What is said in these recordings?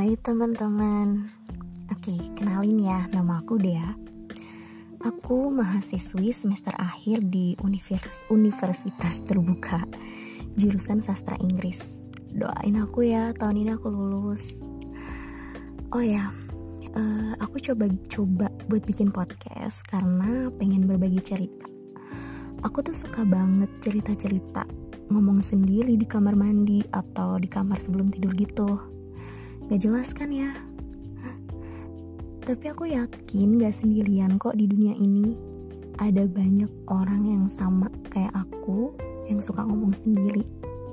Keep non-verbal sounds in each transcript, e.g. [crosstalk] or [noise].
Hai teman-teman. Oke, kenalin ya, nama aku Dea. Aku mahasiswi semester akhir di univers Universitas Terbuka Jurusan Sastra Inggris. Doain aku ya, tahun ini aku lulus. Oh ya, uh, aku coba-coba buat bikin podcast Karena pengen berbagi cerita. Aku tuh suka banget cerita-cerita ngomong sendiri di kamar mandi atau di kamar sebelum tidur gitu Gak jelas kan ya? Tapi aku yakin gak sendirian kok di dunia ini. Ada banyak orang yang sama kayak aku yang suka ngomong sendiri.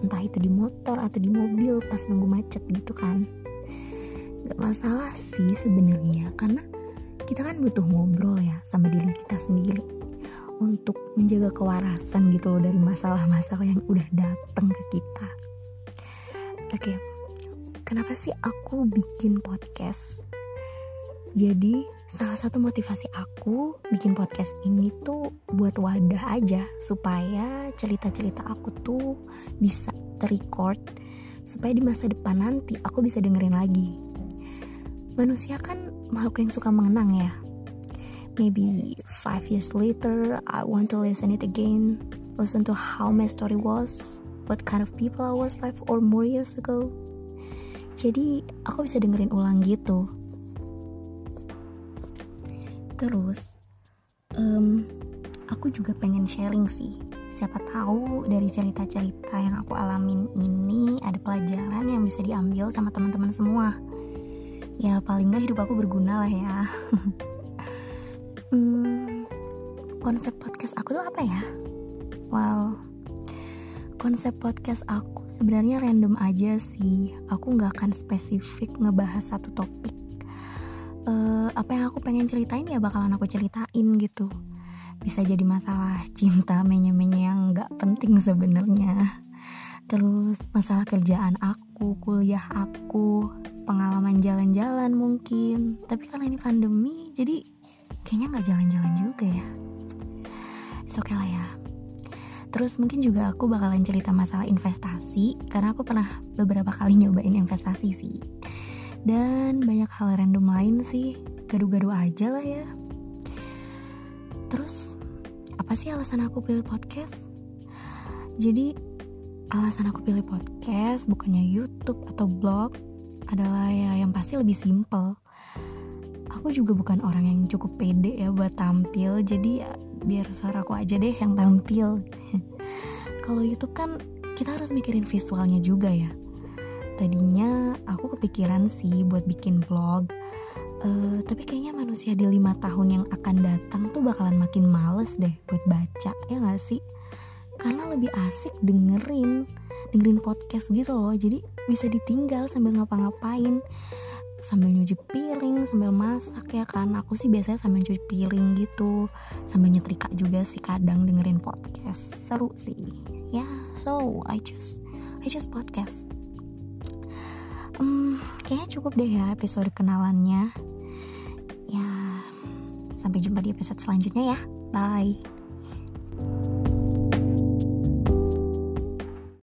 Entah itu di motor atau di mobil pas nunggu macet gitu kan. Gak masalah sih sebenarnya karena kita kan butuh ngobrol ya sama diri kita sendiri untuk menjaga kewarasan gitu loh dari masalah-masalah yang udah datang ke kita. Oke, okay kenapa sih aku bikin podcast? Jadi, salah satu motivasi aku bikin podcast ini tuh buat wadah aja supaya cerita-cerita aku tuh bisa terrecord supaya di masa depan nanti aku bisa dengerin lagi. Manusia kan makhluk yang suka mengenang ya. Maybe five years later, I want to listen it again, listen to how my story was, what kind of people I was five or more years ago jadi aku bisa dengerin ulang gitu. Terus um, aku juga pengen sharing sih. Siapa tahu dari cerita-cerita yang aku alamin ini ada pelajaran yang bisa diambil sama teman-teman semua. Ya paling nggak hidup aku berguna lah ya. [laughs] Hmm, konsep podcast aku tuh apa ya? Well konsep podcast aku. Sebenarnya random aja sih. Aku nggak akan spesifik ngebahas satu topik. Uh, apa yang aku pengen ceritain ya bakalan aku ceritain gitu. Bisa jadi masalah cinta menye-menye yang nggak penting sebenarnya. Terus masalah kerjaan aku kuliah aku pengalaman jalan-jalan mungkin. Tapi karena ini pandemi jadi kayaknya nggak jalan-jalan juga ya. It's okay lah ya Terus mungkin juga aku bakalan cerita masalah investasi karena aku pernah beberapa kali [laughs] nyobain investasi sih. Dan banyak hal random lain sih, gaduh-gaduh aja lah ya. Terus apa sih alasan aku pilih podcast? Jadi alasan aku pilih podcast bukannya YouTube atau blog adalah ya yang pasti lebih simple. Aku juga bukan orang yang cukup pede ya buat tampil, jadi ya biar suaraku aja deh yang tampil. [laughs] Kalau YouTube kan kita harus mikirin visualnya juga ya. Tadinya aku kepikiran sih buat bikin vlog uh, tapi kayaknya manusia di lima tahun yang akan datang tuh bakalan makin males deh buat baca ya gak sih? Karena lebih asik dengerin dengerin podcast gitu loh jadi bisa ditinggal sambil ngapa-ngapain sambil nyuci piring sambil masak ya kan? Aku sih biasanya sambil nyuci piring gitu. Sambil nyetrika juga sih kadang dengerin podcast. Seru sih. Ya yeah, so I choose I choose podcast. Um, kayaknya cukup deh ya episode kenalannya. Ya sampai jumpa di episode selanjutnya ya. Bye